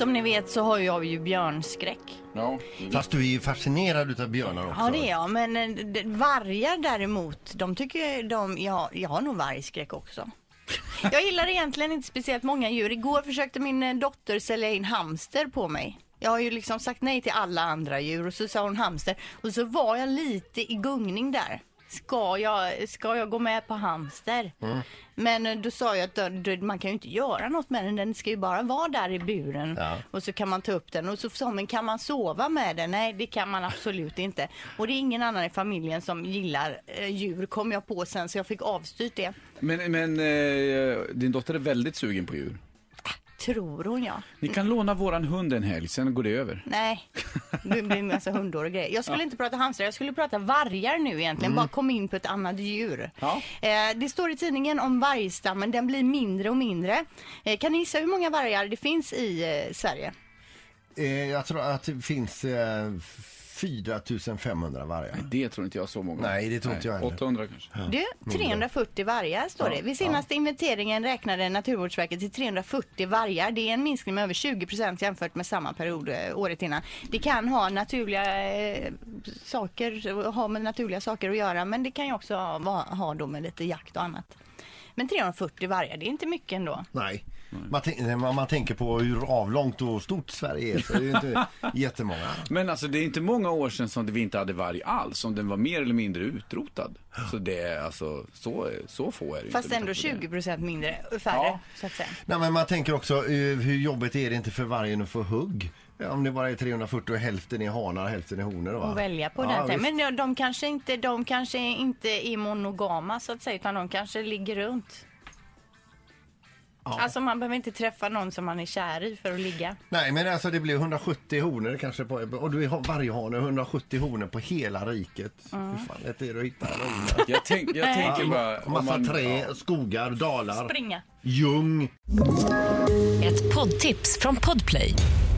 som ni vet så har jag ju björnskräck. Ja. Fast du är ju fascinerad utav björnar också. Ja det är jag, men eh, d- vargar däremot, de tycker de, ja, jag har nog vargskräck också. Jag gillar egentligen inte speciellt många djur. Igår försökte min eh, dotter sälja in hamster på mig. Jag har ju liksom sagt nej till alla andra djur och så sa hon hamster och så var jag lite i gungning där. Ska jag, ska jag gå med på hamster? Men eh, då sa jag att då, man kan ju inte göra något med den, den ska ju bara vara där i buren Ja. och så kan man ta upp den och så sa hon, men kan man sova med den? Nej, det kan man absolut inte. Och det är ingen annan i familjen som gillar eh, djur kom jag på sen så jag fick avstyrt det. Men, men eh, din dotter är väldigt sugen på djur. Tror hon ja. Ni kan låna våran hund en helg, sen går det över. Nej, det blir en massa hundår och grejer. Jag skulle inte prata hamstrar, jag skulle prata vargar nu egentligen. Bara kom in på ett annat djur. Ja. Eh, det står i tidningen om vargstammen, den blir mindre och mindre. Eh, kan ni gissa hur många vargar det finns i eh, Sverige? Eh, jag tror att det finns eh, 4500 vargar. Det tror inte jag så många. Nej, det tror inte jag heller. 800 kanske. Du, 340 vargar står det. Vid senaste inventeringen räknade Naturvårdsverket till 340 vargar. Det är en minskning med över 20 procent jämfört med samma period eh, året innan. Det kan ha naturliga eh, saker, ha med naturliga saker att göra, men det kan ju också ha, ha då med lite jakt och annat. Men 340 vargar, det är inte mycket ändå. Nej. Man, när man, man tänker på hur avlångt och stort Sverige är så är det inte jättemånga. Men alltså det är inte många år sedan som vi inte hade varg alls, som den var mer eller mindre utrotad. Så det är alltså, så, så få är det Fast inte ändå med tanke på 20 det. procent mindre, färre Ja. så att säga. Nej, men man tänker också eh, hur jobbigt är det inte för vargen att få hugg? Ja, Om det bara är 340 och hälften är hanar och hälften är honor. Va? att välja på ja, den visst. Men de, de, kanske inte, de kanske inte är monogama så att säga, utan de kanske ligger runt. Alltså man behöver inte träffa någon som man är kär i för att ligga. Nej men alltså det blir 170 honor kanske på, och du har varje hane 170 honor på hela riket. Mm. Hur fan lätt är det att hitta hona? Jag, tänk, jag tänker bara... Och om Massa man- trä, ja. skogar, dalar, Springa. ljung. Ett poddtips från Podplay.